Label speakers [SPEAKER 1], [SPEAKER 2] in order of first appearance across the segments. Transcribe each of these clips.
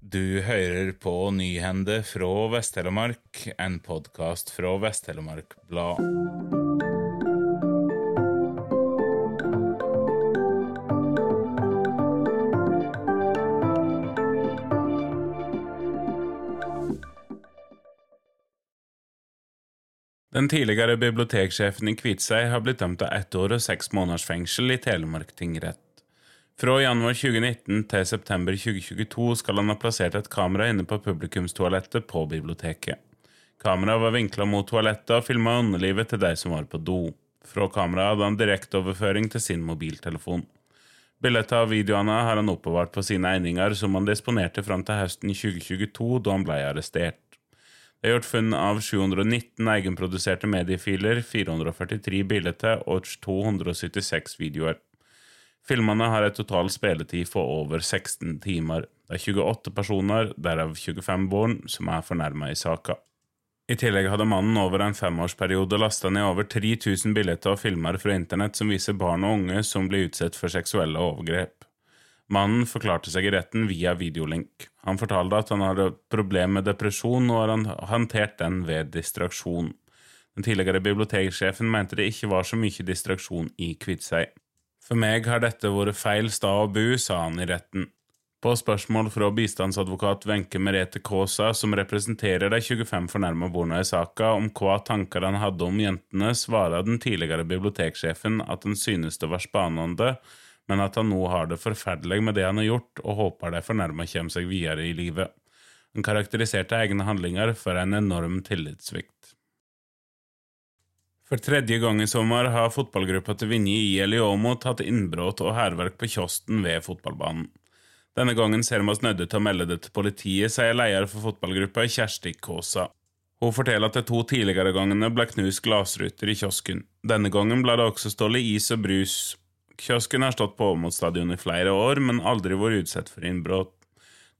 [SPEAKER 1] Du hører på Nyhende fra Vest-Telemark, en podkast fra Vest-Telemark Blad. Den tidligere biblioteksjefen i Kviteseid har blitt dømt til ett år og seks måneders fengsel i Telemark tingrett. Fra januar 2019 til september 2022 skal han ha plassert et kamera inne på publikumstoalettet på biblioteket. Kameraet var vinkla mot toalettet og filma underlivet til de som var på do. Fra kameraet hadde han direkteoverføring til sin mobiltelefon. Bildet av videoene har han oppbevart på sine egninger som han disponerte fram til høsten 2022, da han ble arrestert. Det er gjort funn av 719 egenproduserte mediefiler, 443 bilder og 276 videoer. Filmene har en total spilletid på over 16 timer. Det er 28 personer, derav 25 barn, som er fornærma i saka. I tillegg hadde mannen over en femårsperiode lasta ned over 3000 bilder og filmer fra internett som viser barn og unge som blir utsatt for seksuelle overgrep. Mannen forklarte seg i retten via videolink. Han fortalte at han hadde problem med depresjon, og har håndtert den ved distraksjon. Den tidligere biblioteksjefen mente det ikke var så mye distraksjon i Kviteseid. For meg har dette vært feil stad å bo, sa han i retten. På spørsmål fra bistandsadvokat Wenche Merete Kaasa, som representerer de 25 fornærma barna i saka, om hva tanker han hadde om jentene, svarer den tidligere biblioteksjefen at han synes det var spennende, men at han nå har det forferdelig med det han har gjort, og håper de fornærma kommer seg videre i livet. Han karakteriserte egne handlinger for en enorm tillitssvikt. For tredje gang i sommer har fotballgruppa til Vinje IL i Åmot hatt innbrudd og hærverk på kiosken ved fotballbanen. Denne gangen ser vi oss nødt til å melde det til politiet, sier leder for fotballgruppa Kjersti Kaasa. Hun forteller at de to tidligere gangene ble knust glassruter i kiosken. Denne gangen ble det også stålet is og brus. Kiosken har stått på Åmot stadion i flere år, men aldri vært utsatt for innbrudd.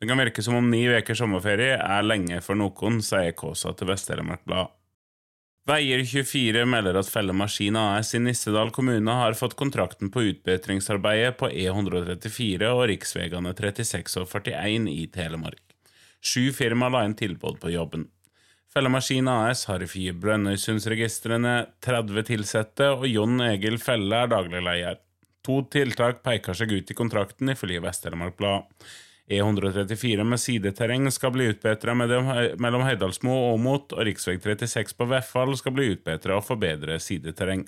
[SPEAKER 1] Det kan virke som om ni ukers sommerferie er lenge for noen, sier Kaasa til Vest-Telemark Blad. Veier24 melder at Felle Maskin AS i Nissedal kommune har fått kontrakten på utbedringsarbeidet på E134 og riksvegene 36 og 41 i Telemark. Sju firma la inn tilbud på jobben. Felle Maskin AS har ifølge Brønnøysundsregistrene 30 ansatte, og Jon Egil Felle er daglig leder. To tiltak peker seg ut i kontrakten, ifølge Vest-Telemark Blad. E134 med sideterreng skal bli utbedra mellom Høydalsmo og Åmot, og rv. 36 på Veffal skal bli utbedra og forbedre sideterreng.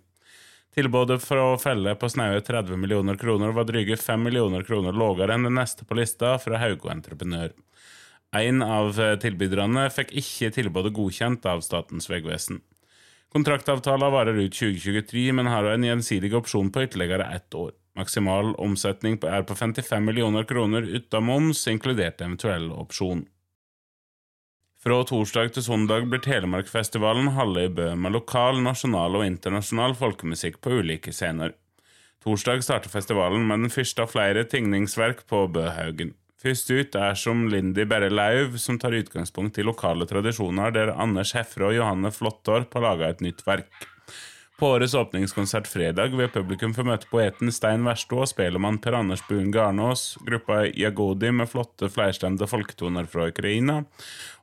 [SPEAKER 1] Tilbudet for å Felle på snaue 30 millioner kroner var dryge 5 millioner kroner lavere enn det neste på lista, fra Haugo Entreprenør. En av tilbyderne fikk ikke tilbudet godkjent av Statens vegvesen. Kontraktavtalen varer ut 2023, men har en gjensidig opsjon på ytterligere ett år. Maksimal omsetning er på 55 millioner kroner uten moms, inkludert eventuell opsjon. Fra torsdag til søndag blir Telemarkfestivalen halve i Bø med lokal, nasjonal og internasjonal folkemusikk på ulike scener. Torsdag starter festivalen med den første av flere tingningsverk på Bøhaugen. Først ut er som Lindy Berre Lauv, som tar utgangspunkt i lokale tradisjoner, der Anders Hefre og Johanne Flåttorp har laga et nytt verk. På årets åpningskonsert fredag vil publikum få møte poeten Stein Versto og spelemann Per Anders Buen Garnås, gruppa Jagodi med flotte flerstemte folketoner fra Ukraina,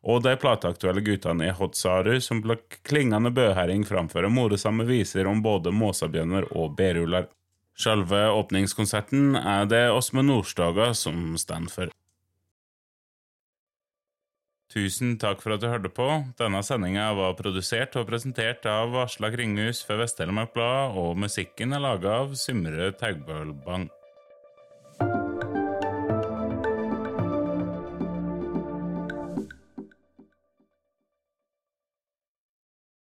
[SPEAKER 1] og de plateaktuelle guttene i Hotsaru som på klingende bøhæring framfører morsomme viser om både måsabjørner og beruller. Selve åpningskonserten er det Åsme Nordstoga som står for. Tusen takk for at du hørte på. Denne sendinga var produsert og presentert av Asla Kringhus for Vest-Telemark Blad, og musikken er laga av Symre Taugbølbang.